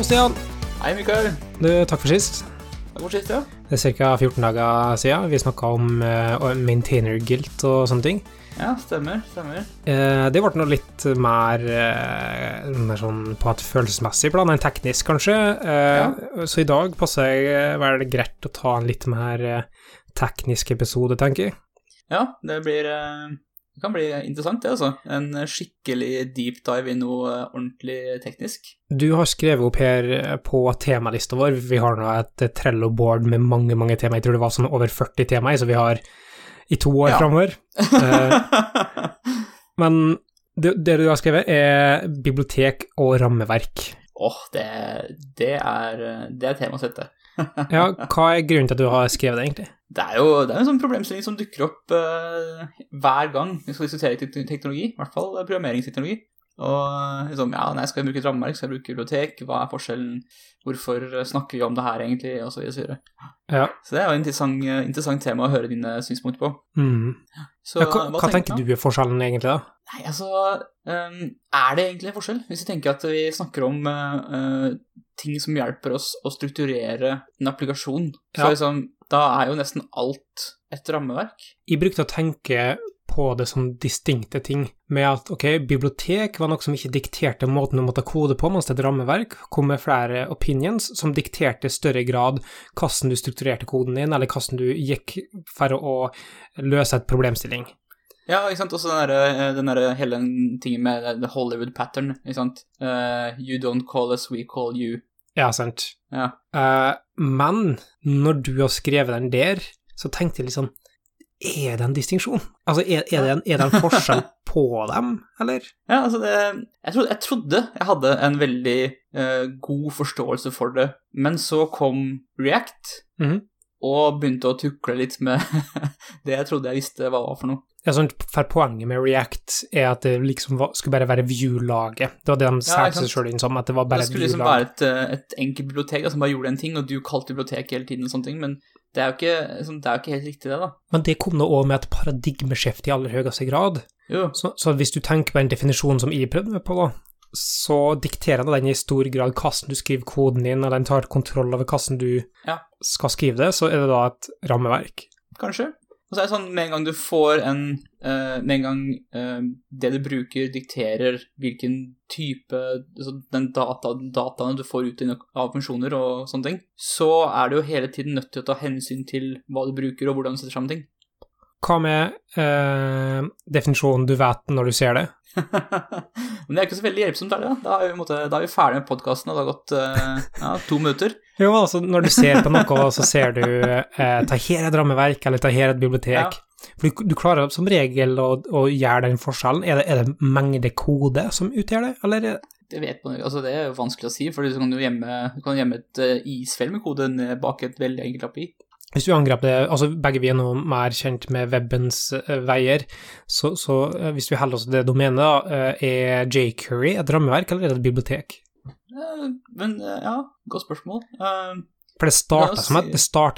Stian. Hei, Mikael. Du, takk for sist. Takk for sist, ja. Det er ca. 14 dager siden vi snakka om uh, maintainer guilt og sånne ting. Ja, stemmer. stemmer. Uh, det ble noe litt mer, uh, mer sånn på et følelsesmessig plan enn teknisk, kanskje. Ja. Så i dag passer det vel greit å ta en litt mer teknisk episode, tenker jeg. Ja, det blir det kan bli interessant, det, altså. En skikkelig deep dive i noe ordentlig teknisk. Du har skrevet opp her på temalista vår, vi har nå et Trello-board med mange, mange tema. Jeg tror det var sånn over 40 tema, så vi har i to år ja. framover. Eh, men det, det, du har skrevet, er bibliotek og rammeverk. Åh, oh, det, det, er, det er temasettet. ja, hva er grunnen til at du har skrevet det, egentlig? Det er jo det er en sånn problemstilling som dukker opp uh, hver gang vi skal diskutere teknologi, i hvert fall programmeringsteknologi. Og liksom, ja, nei, skal jeg bruke et rammeverk, skal jeg bruke bibliotek, hva er forskjellen, hvorfor snakker vi om det her egentlig, og så videre. Ja. Så det er jo et interessant, interessant, tema å høre dine synspunkter på. Mm. Så, ja, hva, hva, tenker, tenker, du er forskjellen egentlig, da? Nei, altså, um, er det egentlig en forskjell? Hvis vi tenker at vi snakker om uh, ting som hjelper oss å strukturere en applikasjon, så ja. liksom da er jo nesten alt et rammeverk. Jeg brukte å tenke på det som distinkte ting, med at ok, bibliotek var noe som ikke dikterte måten du måtte kode på, mens et rammeverk kom med flere opinions som dikterte i større grad hvordan du strukturerte koden din, eller hvordan du gikk for å løse et problemstilling. Ja, ikke sant. Også den der, den der hele tingen med the Hollywood pattern, ikke sant. Uh, you don't call us, we call you. Ja, sant. Ja. Uh, men når du har skrevet den der, så tenkte jeg litt sånn Er det en distinksjon? Altså, er, er, det en, er, det en, forskjell på dem, eller? Ja, altså det Jeg trodde jeg, trodde jeg hadde en veldig uh, god forståelse for det, men så kom React. Mm -hmm. Og begynte å tukle litt med det jeg trodde jeg visste hva var for noe. Ja, sånn, for Poenget med React er at det liksom var, skulle bare være view-laget. Det var det de ja, seg sjøl inn som, at det var bare et view-lag. Det skulle liksom være et, et enkelt bibliotek da, som bare gjorde en ting, og du kalte bibliotek hele tiden og sånne ting, men det er jo ikke, liksom, det er jo ikke helt riktig, det, da. Men det kom nå òg med et paradigmeskifte i aller høyeste grad. Så, så, hvis du tenker på den definisjonen som jeg prøvde meg på, da, så dikterer den i stor grad hvordan du skriver koden din, og den tar kontroll over hvordan du ja. skal skrive det, så er det da et rammeverk. Kanskje. Og så er det sånn, med en gang du får en uh, Med en gang uh, det du bruker, dikterer hvilken type altså Den data, dataene du får ut av funksjoner og sånne ting, så er du jo hele tiden nødt til å ta hensyn til hva du bruker, og hvordan du setter sammen ting. Hva med uh, definisjonen du vet når du ser det? Men det er ikke så veldig hjelpsomt, er det? Da, er, vi, måte, da er vi ferdig med podkasten, og det har gått uh, ja, to minutter. Jo, altså når du ser på noe, så ser du uh, ta her et rammeverk, eller ta her et bibliotek. Ja. For du, du, klarer som regel å, å gjøre den forskjellen. Er det, er det mengde kode som utgjør det, eller? Det vet man altså Det er vanskelig å si, for du kan jo gjemme, et uh, isfjell med kode bak et veldig enkelt API. Hvis du angrep det, altså begge vi er nå mer kjent med webens uh, veier, så, så uh, hvis vi holder oss til det domenet, da, uh, er jQuery et rammeverk eller er det et bibliotek? men ja, godt spørsmål. For det starta, som,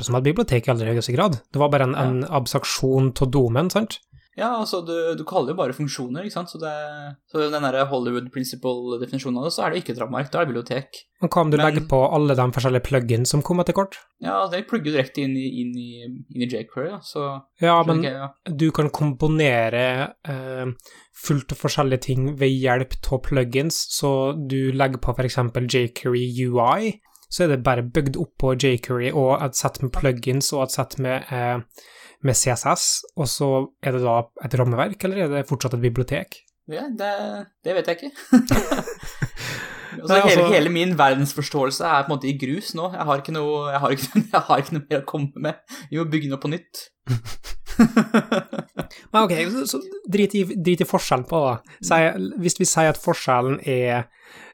som, et bibliotek i aller høyeste grad. Det var bare en, ja. en abstraksjon av domen, sant? Ja, altså du, du, kaller jo bare funksjoner, ikke sant, så, det, så den der Hollywood principle-definisjonen av det, så er det ikke et rammeverk, da er det bibliotek. Men hva om du Men, legger på alle de forskjellige plug-in som kommer etter kort? Ja, det plugger direkte inn i, inn i, inn i jQuery, ja, så Ja, men jeg, ja. du kan komponere eh, fullt og forskjellige ting ved hjelp av plugins, så du legger på f.eks. jQuery UI, så er det bare bygd opp på jQuery og et sett med plugins og et sett med eh, med CSS, og så er det da et rammeverk, eller er det fortsatt et bibliotek? Ja, det, det vet jeg ikke. altså, hele, altså, hele, min verdensforståelse er på en måte i grus nå. Jeg har ikke noe, jeg har ikke, jeg har ikke noe mer å komme med. Vi må bygge noe på nytt. Men ok, så drit i, drit i forskjellen på det. Si, hvis vi sier at forskjellen er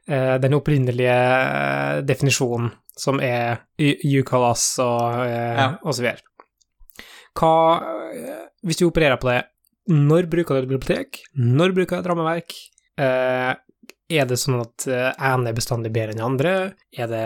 eh, den opprinnelige eh, definisjonen, som er UCALAS og, eh, ja. og så videre. Hva Hvis du opererer på det, når bruker du et bibliotek? Når bruker du et rammeverk? Eh, er det sånn at eh, ene er bestandig bedre enn andre? Er det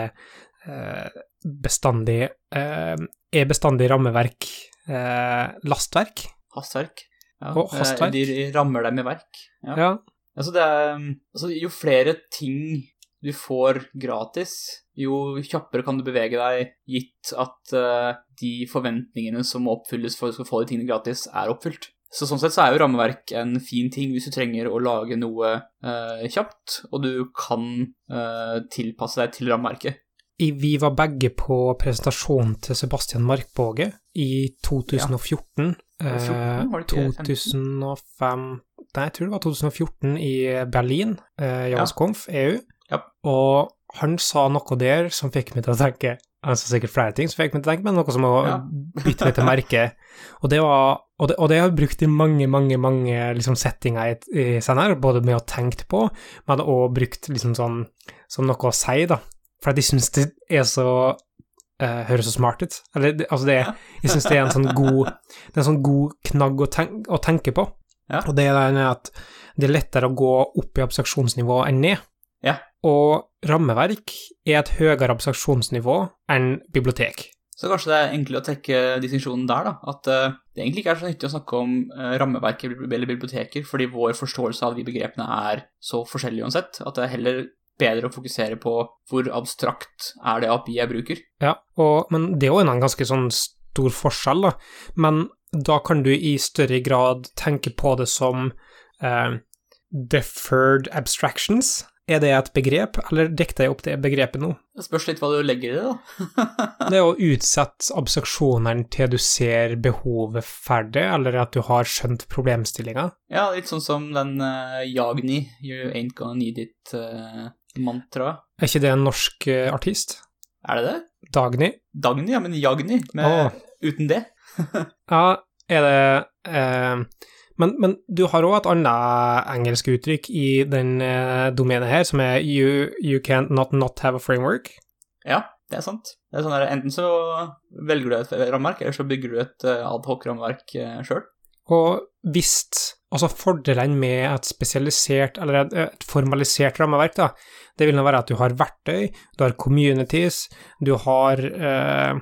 eh, bestandig eh, Er bestandig rammeverk eh, lastverk? Hastverk. Ja, og hastverk. De rammer dem i verk. Ja. ja. Altså, det er Altså, jo flere ting du får gratis, jo kjappere kan du bevege deg, gitt at uh, de forventningene som må oppfylles for at du skal få de tingene gratis, er oppfylt. Så sånn sett så er jo rammeverk en fin ting hvis du trenger å lage noe uh, kjapt, og du kan uh, tilpasse deg til rammeverket. Vi var begge på presentasjonen til Sebastian Markbåge i 2014. Ja. 14, var det ikke eh, 2005 Nei, jeg tror det var 2014 i Berlin, eh, Javasconf, EU. Ja. Og han sa noe der som fikk meg til å tenke Han sa sikkert flere ting som fikk meg til å tenke, men noe som har Ja. bitt meg til merke. Og det var og det, og det har jeg brukt i mange, mange mange liksom, settinger i, i senere, både med å tenke på, men også brukt liksom sånn som noe å si, da. For jeg syns det er så uh, Høres så smart ut. Eller det, altså det Jeg syns det er en sånn god Det er en sånn god knagg å, tenk, å tenke på. Ja. Og det er at det er lettere å gå opp i abstraksjonsnivå enn ned. Ja. Og rammeverk er et høyere abstraksjonsnivå enn bibliotek. Så kanskje det er enklere å trekke distinksjonen der, da. At eh, det egentlig ikke er så nyttig å snakke om uh, rammeverk eller biblioteker, fordi vår forståelse av de begrepene er så forskjellig uansett, at det er heller bedre å fokusere på hvor abstrakt er det API jeg bruker. Ja, og, men det er jo en ganske sånn stor forskjell, da. Men da kan du i større grad tenke på det som eh, deferred abstractions. Er det et begrep, eller dekter jeg opp det begrepet nå? Det spørs litt hva du legger i det, da. Det er å utsette abstraksjonene til du ser behovet ferdig, eller at du har skjønt problemstillinga. ja, litt sånn som den uh, Jagni, You Ain't Gonna Need It-mantraet. Er ikke det en norsk uh, artist? er det det? Dagny? Dagny, ja, men Jagni, med, oh. uten det. Ja, er det eh, men, men du har òg et annet engelsk uttrykk i den eh, domenet her, som er you, you can't not not have a framework. Ja, det er sant. Det er sånn der, Enten så velger du et rammeverk, eller så bygger du et uh, adhoc-rammeverk uh, sjøl. Og hvis Altså, fordelene med et spesialisert, eller et, formalisert rammeverk, da, det vil nå være at du har verktøy, du har communities, du har eh,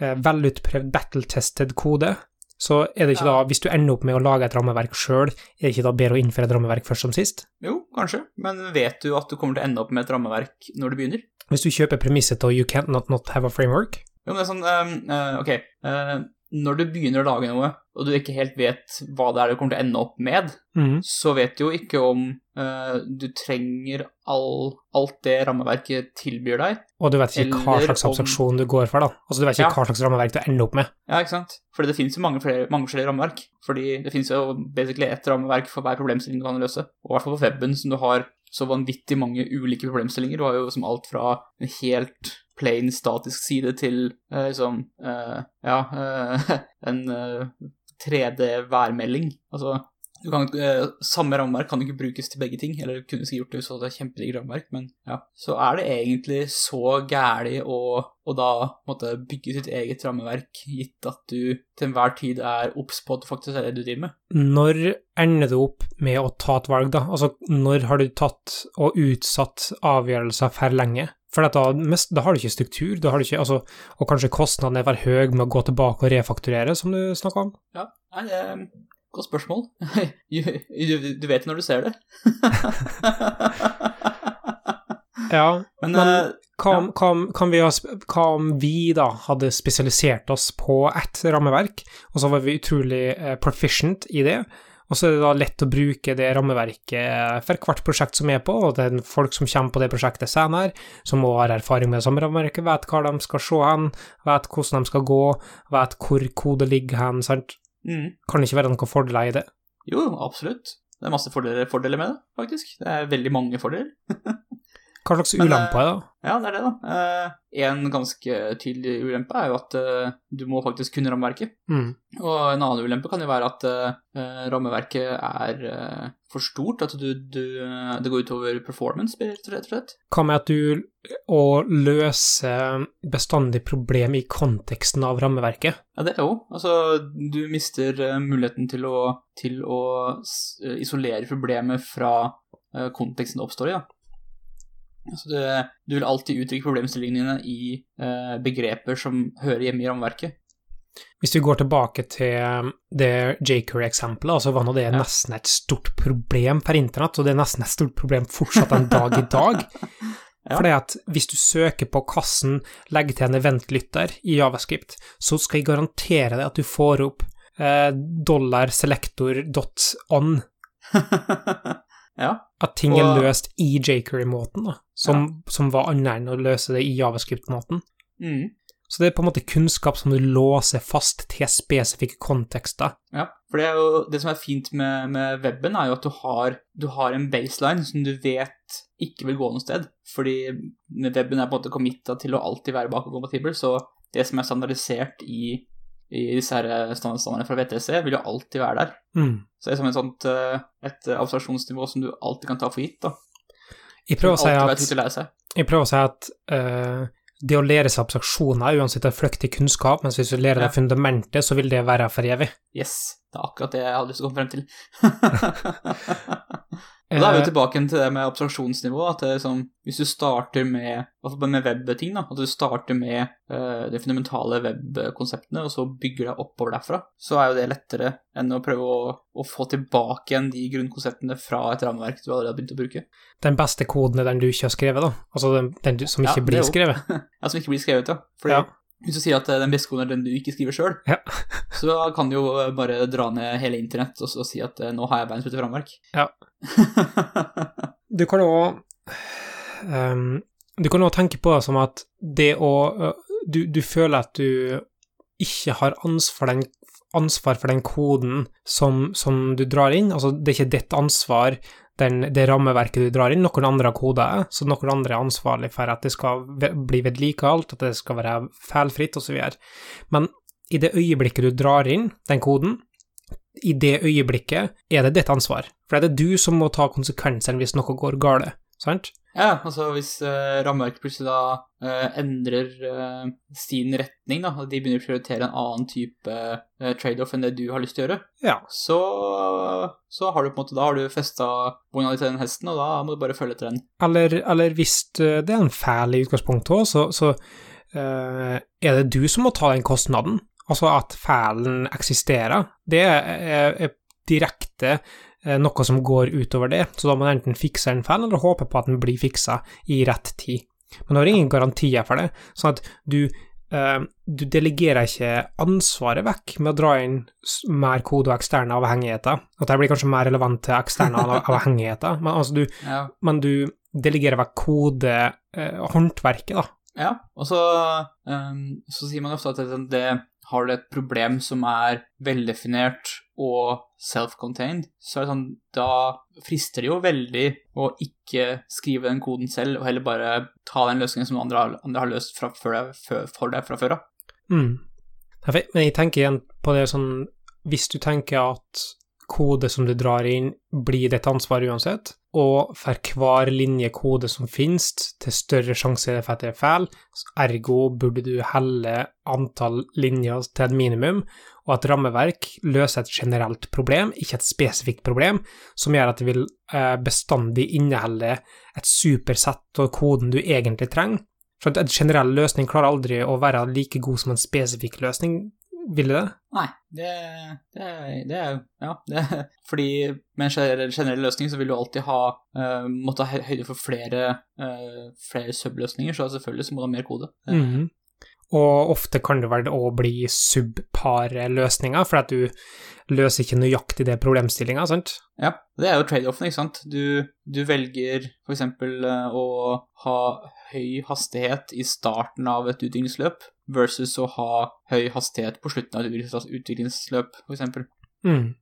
eh, velutprøvd battle-tested kode. Så er det ikke da, hvis du ender opp med å lage et rammeverk sjøl, er det ikke da bedre å innføre et rammeverk først som sist? Jo, kanskje, men vet du at du kommer til å ende opp med et rammeverk når du begynner? Hvis du kjøper premisset til you can't not not have a framework, Jo, men det er sånn um, uh, Ok, eh, når du begynner å lage noe, og du ikke helt vet hva det er du kommer til å ende opp med, mm. så vet du jo ikke om uh, du trenger all, alt det rammeverket tilbyr deg. og du vet ikke hva slags slags om- du går for, da. Altså, du vet ikke Ja. hva slags rammeverk du ender opp med. Ja, ikke sant? Fordi det finnes jo mange, flere, mange flere rammeverk. Fordi det finnes jo basically ett rammeverk for hver problemstilling du kan løse. Og i hvert fall på weben, som du har så vanvittig mange ulike problemstillinger. Du har jo som alt fra en helt plain statisk side til eh, liksom eh, Ja, eh, en eh, 3D-værmelding. Altså kan, Samme rammeverk kan ikke brukes til begge ting, eller kunne sikkert gjort det hvis det er kjempedigg rammeverk, men ja. Så er det egentlig så gæli å, å da måtte bygge sitt eget rammeverk, gitt at du til enhver tid er obs på at du faktisk er det du driver med. Når ender du opp med å ta et valg, da? Altså, når har du tatt og utsatt avgjørelser for lenge? For da, da har du ikke struktur, du ikke, altså, og kanskje kostnaden er for høy med å gå tilbake og refakturere, som du snakka om? Ja, nei, godt spørsmål. du, vet når du ser det. Ja, Men, Men- eh, hva om, hva, om, vi hva om vi da hadde spesialisert oss på ett rammeverk, og så var vi utrolig eh, proficient i det, og så er det da lett å bruke det rammeverket for hvert prosjekt som er på, og det er folk som kommer på det prosjektet senere, som òg har erfaring med det samme rammeverket, vet hva de skal se hen, vet hvordan de skal gå, vet hvor kode ligger hen, sant? mm, Kan det ikke være noen fordeler i det? jo, absolutt. Det er masse fordeler, fordeler med det, faktisk. Det er veldig mange fordeler. Hva slags ulemper er det? Ja, det er det, da. Eh, en ganske tydelig ulempe er jo at eh, du må faktisk kunne rammeverket. Mm. Og en annen ulempe kan jo være at eh, rammeverket er for stort, at du, du, det går utover performance, rett og slett. Hva med at du å løse bestandig problem i konteksten av rammeverket? Ja, det er jo. Altså, du mister muligheten til å, til å isolere problemet fra konteksten det oppstår i, da. Altså, det, du vil alltid uttrykke problemstillingene dine i eh, begreper som hører hjemme i rammeverket. Hvis vi går tilbake til det Jaker-eksempelet, altså var nå det Ja. nesten et stort problem per internett, og det er nesten et stort problem fortsatt en dag i dag. Ja. Fordi at hvis du søker på kassen 'legg til en eventlytter' i Javascript, så skal jeg garantere deg at du får opp eh, dollarselector.on. ja. At ting er løst i jQuery-måten, som, som, som var annet enn å løse det i Javascript-måten. Mm. Så det er på en måte kunnskap som du låser fast til spesifikke kontekster. Ja, for det, jo, det som er fint med, med weben, er jo at du har, du har en baseline som du vet ikke vil gå noe sted. Fordi webben er på en måte committa til å alltid være bakoverkompatibel, så det som er standardisert i, i disse her standardstandardene fra VTC, vil jo alltid være der. Mm. Så det er som et sånt eh, et abstraksjonsnivå som du alltid kan ta for gitt. da. Jeg prøver si at, jeg prøver å si at uh, det å lære seg abstraksjoner uansett er flyktig kunnskap, mens hvis du lærer Ja. deg fundamentet, så vil det være for evig. Yes, det er akkurat det jeg hadde lyst til å komme frem til. Og da er vi Eh, tilbake til det med abstraksjonsnivå. At det sånn, hvis du starter med, med web-ting, at du starter med uh, de fundamentale web-konseptene, og så bygger deg oppover derfra, så er jo det lettere enn å prøve å, å få tilbake igjen de grunnkonseptene fra et rammeverk du allerede har begynt å bruke. Den beste koden er den du ikke har skrevet, da. Altså den, den du, som ikke ja, blir skrevet. Ja, som ikke blir skrevet, ja. Fordi Ja. hvis du sier at eh, den beste koden er den du ikke skriver sjøl, Ja. Så kan du jo eh, bare dra ned hele internett og så si at eh, nå har jeg verdens beste rammeverk. Ja. Du kan òg um, Du kan òg tenke på det som at det å uh, du, du føler at du ikke har ansvar, den, ansvar for den koden som, som du drar inn. Altså, det er ikke ditt ansvar, den, det rammeverket du drar inn. Noen andre har koda det, så noen andre er ansvarlig for at det skal bli vedlikeholdt, at det skal være feilfritt, osv. Men i det øyeblikket du drar inn den koden, i det øyeblikket er det ditt ansvar. For det er det du som må ta konsekvensen hvis noe går galt, sant? Ja, altså hvis uh, rammeverket plutselig da uh, endrer uh, sin retning, da, og de begynner å prioritere en annen type uh, trade-off enn det du har lyst til å gjøre, Ja. så, så har du på en måte, da har du festa vogna di til den hesten, og da må du bare følge etter den. Eller, eller hvis det er en fæl i utgangspunktet òg, så, så er det du som må ta den kostnaden. Altså at feilen eksisterer. Det er, er direkte eh, noe som går utover det, så da må du enten fikse en feil, eller håpe på at den blir fiksa i rett tid. Men du har ingen garantier for det, sånn at du eh, du delegerer ikke ansvaret vekk med å dra inn mer kode og eksterne avhengigheter. At det blir kanskje mer relevant til eksterne avhengigheter, men altså du Ja, men du delegerer vekk kodehåndverket, da. ja. og så, um, så sier man ofte at det, det har du et problem som er veldefinert og self-contained, så er det sånn, da frister det jo veldig å ikke skrive den koden selv, og heller bare ta den løsningen som andre har, andre har løst fra, for, deg, for deg fra før av. Mm. Men jeg tenker igjen på det sånn Hvis du tenker at kode som du drar inn, blir ditt ansvar uansett, og for hver linje kode som finnes, til større sjanse er det for at det er feil, ergo burde du helle antall linjer til et minimum, og at rammeverk løser et generelt problem, ikke et spesifikt problem, som gjør at det vil eh, bestandig inneholde et supersett av koden du egentlig trenger. For en generell løsning klarer aldri å være like god som en spesifikk løsning, vil det? Nei, det, det, det er jo Ja, det, fordi med en generell, løsning så vil du alltid ha uh, måtte ha høyde for flere, uh, flere subløsninger, så selvfølgelig så må du ha mer kode. Mm Mhm. Og ofte kan det vel òg bli subpare løsninger, for at du løser ikke nøyaktig det problemstillinga, sant? Ja, det er jo trade-offen, ikke sant. Du, du velger eksempel eh, å ha høy hastighet i starten av et utviklingsløp versus å ha høy hastighet på slutten av et utviklingsløp, eksempel. Mm.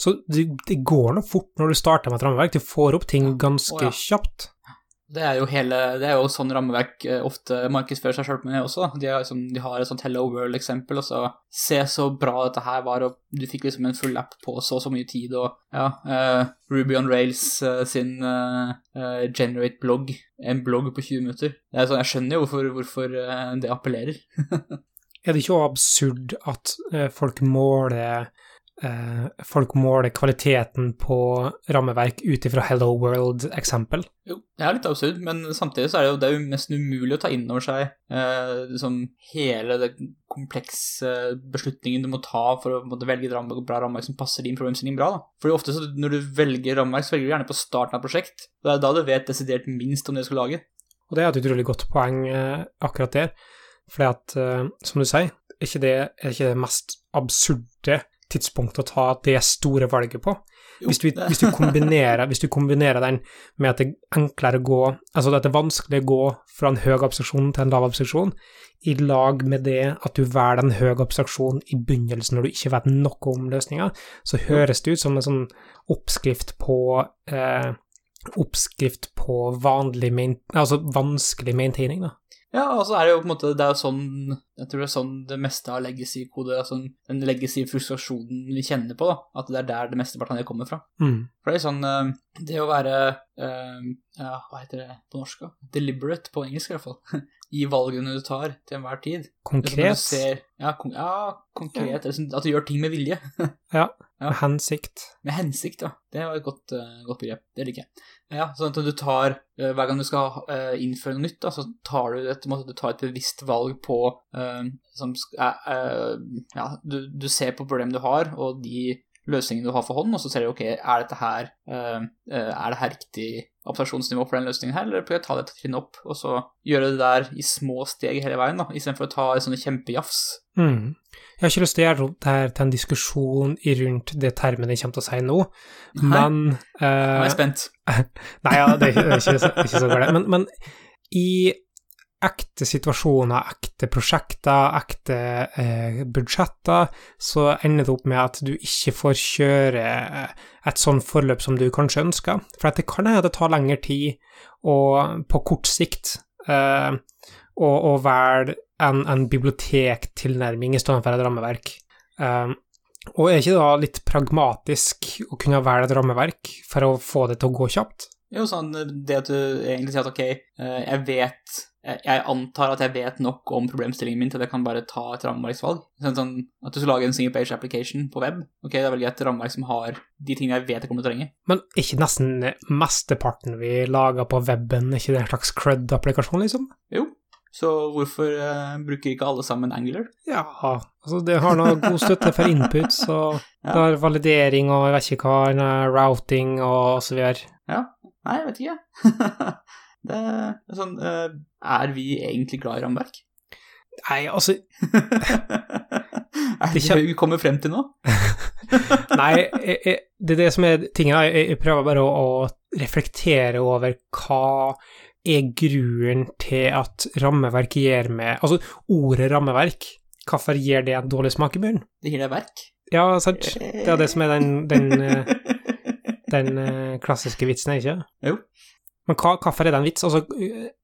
Så det, det går nå fort når du starter med et rammeverk, du får opp ting ganske oh, ja. kjapt. Det er jo hele, det er jo sånn rammeverk eh, ofte markedsfører seg sjøl med også. De liksom, de har et sånt Hello World-eksempel, og så Se så bra dette her var, og du fikk liksom en full app på så og så mye tid, og ja uh, Ruby on Rails uh, sin uh, Generate-blogg, en blogg på 20 minutter. Det er sånn, Jeg skjønner jo hvorfor, hvorfor det appellerer. Er det ikke også absurd at folk måler folk måler kvaliteten på rammeverk ut ifra Hello World-eksempel? Jo, det er litt absurd, men samtidig så er det jo, det er jo nesten umulig å ta inn over seg eh, liksom hele den komplekse beslutningen du må ta for å måtte, velge et rammeverk, bra rammeverk som passer din problemstilling bra. Da. Fordi ofte så, når du velger rammeverk, så velger du gjerne på starten av et prosjekt. Det er da du vet desidert minst om det du skal lage. Og det er et utrolig godt poeng eh, akkurat der, fordi at, eh, som du sier, er ikke det, er ikke det mest absurde tidspunktet å ta det store valget på. Hvis du, hvis, du kombinerer, hvis du kombinerer den med at det er enklere å gå Altså at det er vanskelig å gå fra en høy abstraksjon til en lav abstraksjon, i lag med det at du velger en høy abstraksjon i begynnelsen når du ikke vet noe om løsninga, så høres det ut som en sånn oppskrift på eh, Oppskrift på vanlig main, altså vanskelig maintaining, da. Ja, og så er det jo på en måte Det er jo sånn Jeg tror det er sånn det meste av legacy-kode altså Den legacy-frustrasjonen vi kjenner på, da. At det er der det meste av det kommer fra. Mm. For det er sånn eh, Det å være uh, Ja, hva heter det på norsk, da? Deliberate på engelsk, i hvert fall. I valgene du tar til enhver tid. Konkret, ser, ja, kon ja, konkret. sånn At du gjør ting med vilje. ja. med hensikt. Med hensikt, ja. Det var et godt, uh, godt begrep. Det liker jeg. Ja, sånn at du tar uh, Hver gang du skal innføre noe nytt, da, så tar du et, måte, du tar et bevisst valg på eh, som sk- eh, eh, Ja, du, du ser på problemet du har, og de løsningene du har for hånd, og så ser du ok, er dette her eh, eh, Er det her riktig abstraksjonsnivå for den løsningen her, eller prøver jeg å ta dette trinnet opp, og så gjøre det der i små steg hele veien, da, istedenfor å ta sånne kjempejafs. Mm. Jeg har ikke lyst til å gjøre det her til en diskusjon rundt det termen jeg kommer til å si nå, Nei. men Nå er eh, jeg spent. Nei, ja, det er ikke, det er ikke så galt. Men, men i ekte situasjoner, ekte prosjekter, ekte eh, budsjetter, så ender det opp med at du ikke får kjøre eh, et sånn forløp som du kanskje ønsker. For det kan hende det tar lengre tid, og på kort sikt, eh, å, å velge en, en bibliotektilnærming i stedet for et rammeverk. Eh, og er ikke da litt pragmatisk å kunne velge et rammeverk for å få det til å gå kjapt? Jo, sånn det at du egentlig sier at ok, eh, jeg vet jeg antar at jeg vet nok om problemstillingen min til at jeg kan bare ta et rammeverksvalg. Sånn, sånn at du skal lage en single page application på web. Ok, da velger jeg et rammeverk som har de tingene jeg vet jeg kommer til å trenge. Men er ikke nesten mesteparten vi lager på weben, er ikke det en slags crud-applikasjon, liksom? Jo, så hvorfor uh, bruker ikke alle sammen Angular? Ja, altså det har noe god støtte for input, så ja. det har validering og jeg vet ikke hva, eh, routing og så videre. Ja. Nei, jeg vet ikke. det er sånn eh, Er vi egentlig glad i rammeverk? Nei, altså, er Det ikke vi kommer frem til nå? nei, jeg, det er det som er tingen. Jeg, prøver bare å, å reflektere over hva er grunnen til at rammeverk gir meg Altså, ordet rammeverk, hvorfor gir det en dårlig smak i munnen? Det gir deg verk. Ja, sant? Det er det som er den, den eh, den eh, klassiske vitsen, ikke? Jo. Men hva, hvorfor er det en vits? Altså,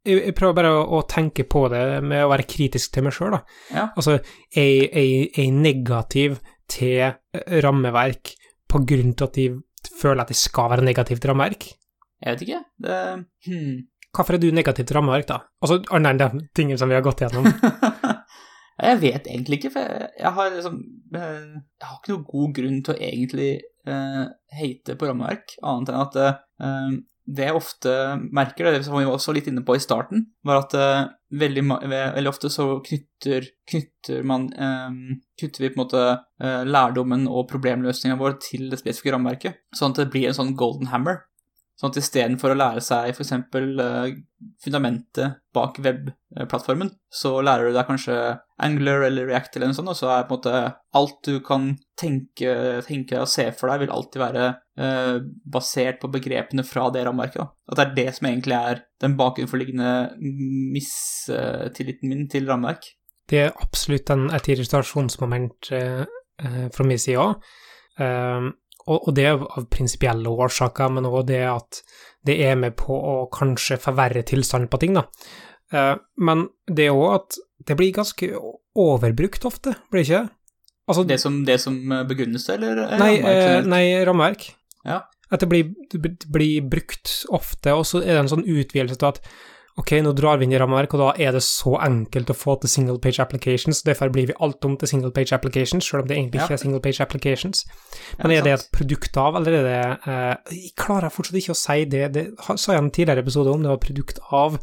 jeg, prøver bare å, å tenke på det med å være kritisk til meg sjøl, da. Ja. Altså, jeg- er er negativ til eh, rammeverk på grunn til at de føler at de skal være negativ til rammeverk? Jeg vet ikke. Det, hmm. Hvorfor er du negativ til rammeverk, da? Altså, annet enn de tingene som vi har gått gjennom. jeg vet egentlig ikke, for jeg, jeg har liksom eh, Jeg har ikke noen god grunn til å egentlig uh, hate på rammeverk, annet enn at eh, det jeg ofte merker, det som vi var også litt inne på i starten, var at uh, veldig, veldig ofte så knytter, knytter man eh, Knytter vi på en måte uh, lærdommen og problemløsninga vår til det spesifikke rammeverket, sånn at det blir en sånn golden hammer. Sånn at istedenfor å lære seg f.eks. Uh, fundamentet bak webplattformen, så lærer du deg kanskje Angler eller React eller noe sånt, og så er på en måte alt du kan tenke, tenke og se for deg, vil alltid være eh, basert på begrepene fra det rammeverket. At det er det som egentlig er den bakenforliggende mistilliten min til rammeverk. Det er absolutt en, et irritasjonsmoment eh, eh, fra min side òg. Og, det er av prinsipielle årsaker, men òg det at det er med på å kanskje forverre tilstanden på ting, da. Eh, men det er òg at det blir ganske overbrukt ofte, blir det ikke? Altså, Det som, det som begrunnes eller eh, nei, rammeverk eh, nei, rammeverk. Ja. At det blir, det blir brukt ofte, og så er det en sånn utvidelse til at ok, nå drar vi inn i rammeverk, og da er det så enkelt å få til single page applications, derfor blir vi alt om til single page applications, selv om det egentlig Ja. ikke er single page applications. Men Ja, er det et produkt av, eller er det eh, Jeg klarer fortsatt ikke å si det, det sa jeg i en tidligere episode om det var produkt av,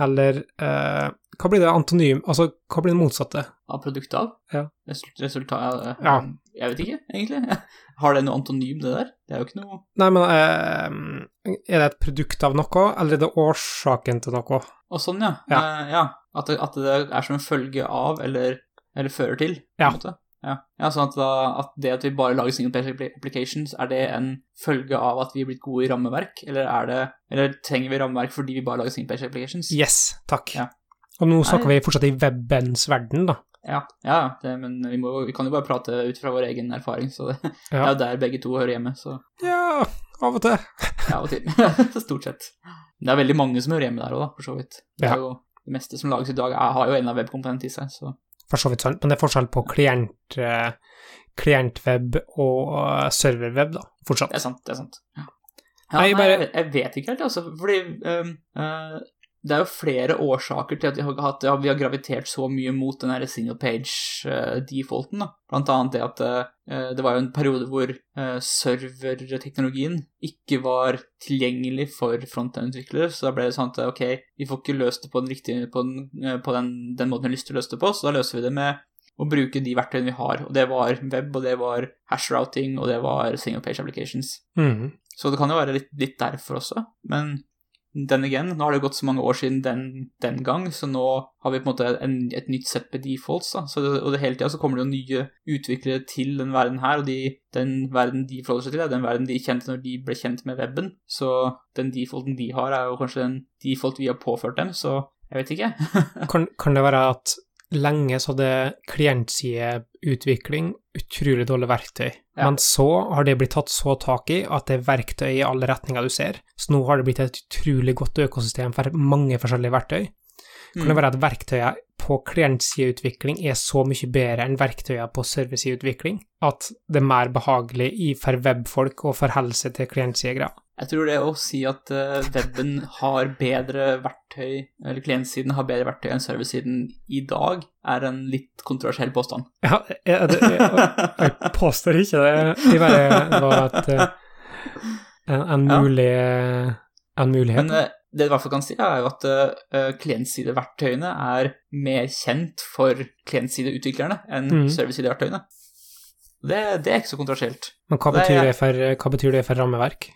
eller eh, Hva blir det antonym Altså, hva blir det motsatte? Av produktet av? Ja. Resultat Ja. Jeg vet ikke, egentlig. Har det noe antonym, det der? Det er jo ikke noe Nei, men eh, er det et produkt av noe, eller er det årsaken til noe? Og sånn, ja. Ja. Eh, ja. At, det, at det er som en følge av, eller, eller fører til, på Ja. en måte. Ja. ja, sånn at, da, at det at vi bare lager single page applications, er det en følge av at vi er blitt gode i rammeverk, eller, er det, eller trenger vi rammeverk fordi vi bare lager single page applications? Yes, takk. Ja. Og nå snakker Nei. vi fortsatt i webens verden, da. Ja, ja det, men vi, må, vi kan jo bare prate ut fra vår egen erfaring, så det, det er jo der begge to hører hjemme, så ja av og til. ja, av og til. Stort sett. Det er veldig mange som hører hjemme der òg, for så vidt. Det Ja. jo det meste som lages i dag, er, har jo en av webkomponentene i seg, så For så vidt sant. Men det er forskjell på klient, eh, klientweb og eh, serverweb, da. Fortsatt. Det er sant, det er sant. Ja. Nei, jeg, bare- jeg, vet ikke helt, altså, fordi um, øh, det er jo flere årsaker til at vi har, hatt, ja, vi har gravitert så mye mot den her single page-defaulten. da. Blant annet det at øh, det var jo en periode hvor øh, serverteknologien ikke var tilgjengelig for frontend-utviklere, så da ble det sånn at ok, vi får ikke løst det på den, riktige, på den, øh, på den, den måten vi har lyst til å løse det på, så da løser vi det med å bruke de verktøyene vi har. Og det var web, og det var hashrouting, og det var single page applications. Mhm. Så det kan jo være litt, litt derfor også. Men den igjen. nå har det gått så mange år siden den, den gang, så nå har vi på en måte en, et nytt sett med defaults. da. Så det, og det hele tida så kommer det jo nye utviklere til den verden her, og de, den verden de forholder seg til, er den verden de kjente når de ble kjent med weben. Så den defaulten de har, er jo kanskje den default vi har påført dem, så jeg vet ikke. Kan, kan det være at lenge så hadde klientsideutvikling utrolig dårlig verktøy, Ja. men så har det blitt tatt så tak i at det er verktøy i alle retninger du ser. Så nå har det blitt et utrolig godt økosystem for mange forskjellige verktøy. Kan det Mm. være at verktøyet på klientsideutvikling er så mye bedre enn verktøyene på serversideutvikling at det er mer behagelig i for webfolk å forholde seg til klientsidegreier? Jeg tror det å si at eh, weben har bedre verktøy, eller klientsiden har bedre verktøy enn servicesiden i dag, er en litt kontroversiell påstand. Ja, jeg, jeg, jeg, påstår ikke det. Det bare var et, eh, en, en, mulig, en mulighet. Men eh, det du i hvert fall kan si, er jo at uh, klientsideverktøyene er mer kjent for klientsideutviklerne enn mm. serversideverktøyene. Det, det er ikke så kontroversielt. Men hva betyr det for, hva betyr det for rammeverk?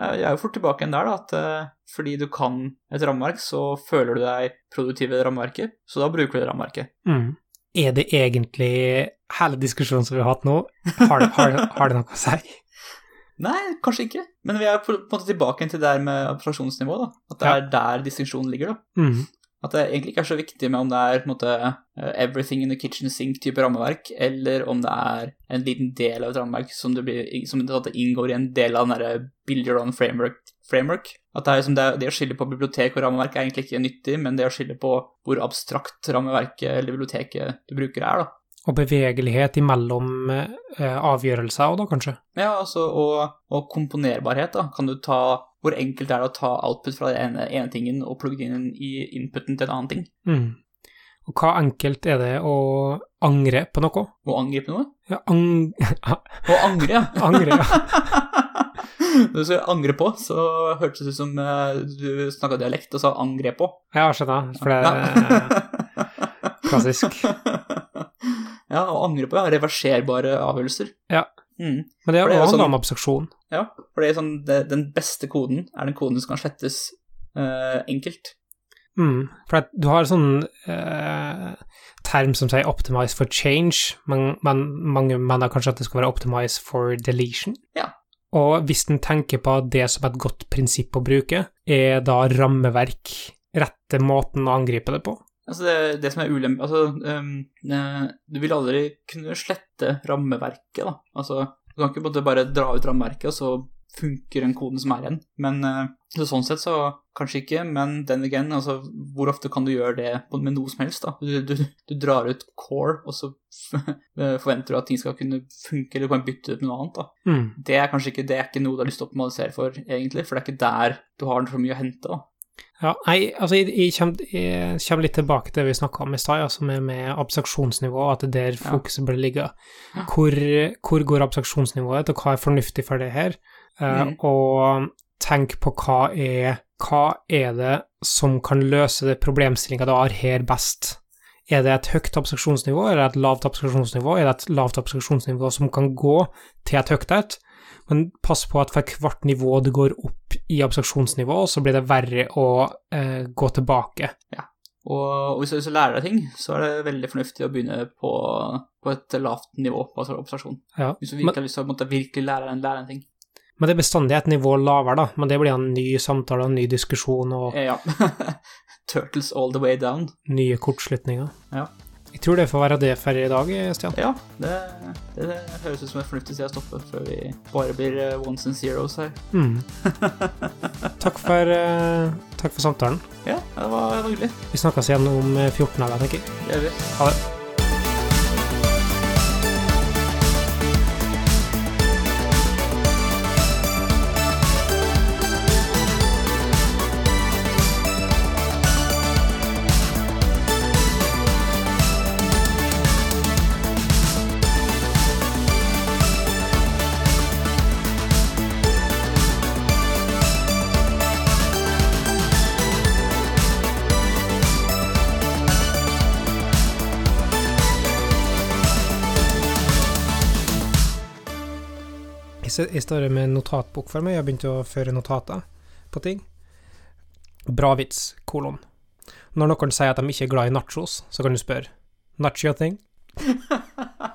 Eh, Jeg er jo fort tilbake igjen der, da, at eh, fordi du kan et rammeverk, så føler du deg produktiv i det rammeverket, så da bruker du det rammeverket. Mm. Er det egentlig hele diskusjonen som vi har hatt nå, har, har, har det noe å si? Nei, kanskje ikke, men vi er på, en måte tilbake til det der med abstraksjonsnivå, da. At det Ja. er der distinksjonen ligger, da. Mm. At det egentlig ikke er så viktig med om det er på en måte eh, everything in the kitchen sink-type rammeverk, eller om det er en liten del av et rammeverk som, blir, som det inngår i en del av den derre build your own framework. framework. At det, er liksom det, det å skille på bibliotek og rammeverk er egentlig ikke nyttig, men det å skille på hvor abstrakt rammeverket eller biblioteket du bruker er, da. Og bevegelighet imellom eh, avgjørelser òg, da, kanskje? Ja, altså, og, og komponerbarhet, da. Kan du ta Hvor enkelt er det å ta output fra den ene, ene tingen og plugge inn i inputen til en annen ting? Mm. Og hva enkelt er det å angre på noe? Å angripe noe? Ja, ang... å angre, ja. angre, ja. Når du skal angre på, så hørtes det ut som eh, du snakka dialekt og sa 'angre på'. Ja, skjønner. For det er klassisk. Ja, og angre på, ja. Reverserbare avgjørelser. Ja. Mm. Men det For det er jo sånn- om abstraksjon. Ja, for det er sånn, det, den beste koden er den koden som kan slettes uh, enkelt. Mm. For at du har sånn eh, term som sier 'optimize for change', men, men mange mener kanskje at det skal være 'optimize for deletion'. Ja. Og hvis en tenker på det som et godt prinsipp å bruke, er da rammeverk rette måten å angripe det på? Altså det, det som er ulempe Altså, eh, du vil aldri kunne slette rammeverket, da. Altså, du kan ikke måte, bare dra ut rammeverket, og så funker den koden som er igjen. Men eh, så sånn sett så kanskje ikke, men then again, altså hvor ofte kan du gjøre det med noe som helst, da? Du, du, du drar ut core, og så forventer du at ting skal kunne funke, eller du kan bytte ut med noe annet, da. Mm. Det er kanskje ikke, det er ikke noe du har lyst til å optimalisere for, egentlig, for det er ikke der du har så mye å hente, da. Ja, nei, altså jeg, jeg, kommer, jeg kommer litt tilbake til det vi snakka om i stad, altså er med abstraksjonsnivå, at det er der fokuset bør ligge. Hvor, hvor går abstraksjonsnivået, og hva er fornuftig for det her? Eh, Mhm. Og tenk på hva er, hva er det som kan løse det problemstillinga du har her best? Er det et høyt abstraksjonsnivå, eller et lavt abstraksjonsnivå? Er det et lavt abstraksjonsnivå som kan gå til et høyt et? Men pass på at for hvert nivå du går opp i abstraksjonsnivå, så blir det verre å eh, gå tilbake. Ja. og hvis du lærer deg ting, så er det veldig fornuftig å begynne på, på et lavt nivå på observasjon. Ja. Hvis du Men, virkelig har lyst til å virkelig lære en, lære en ting. men det er bestandig et nivå lavere, da. Men det blir en ny samtale, en ny diskusjon og Eh, Ja. Turtles all the way down. nye kortslutninger. Ja. Jeg tror det får være det for i dag, Stian. Ja, det, det, det høres ut som et fornuftig sted å stoppe før vi bare blir eh, ones and zeros her. Mm. takk, for, eh, takk for samtalen. Ja, det var, det var hyggelig. Vi snakkes igjen om eh, 14 dager, tenker jeg. Det gjør vi. Ha det. Jeg står med notatbok for meg. Jeg har begynt å føre notater på ting. Bra vits, kolon. Når noen sier at de ikke er glad i nachos, så kan du spørre Nacho thing?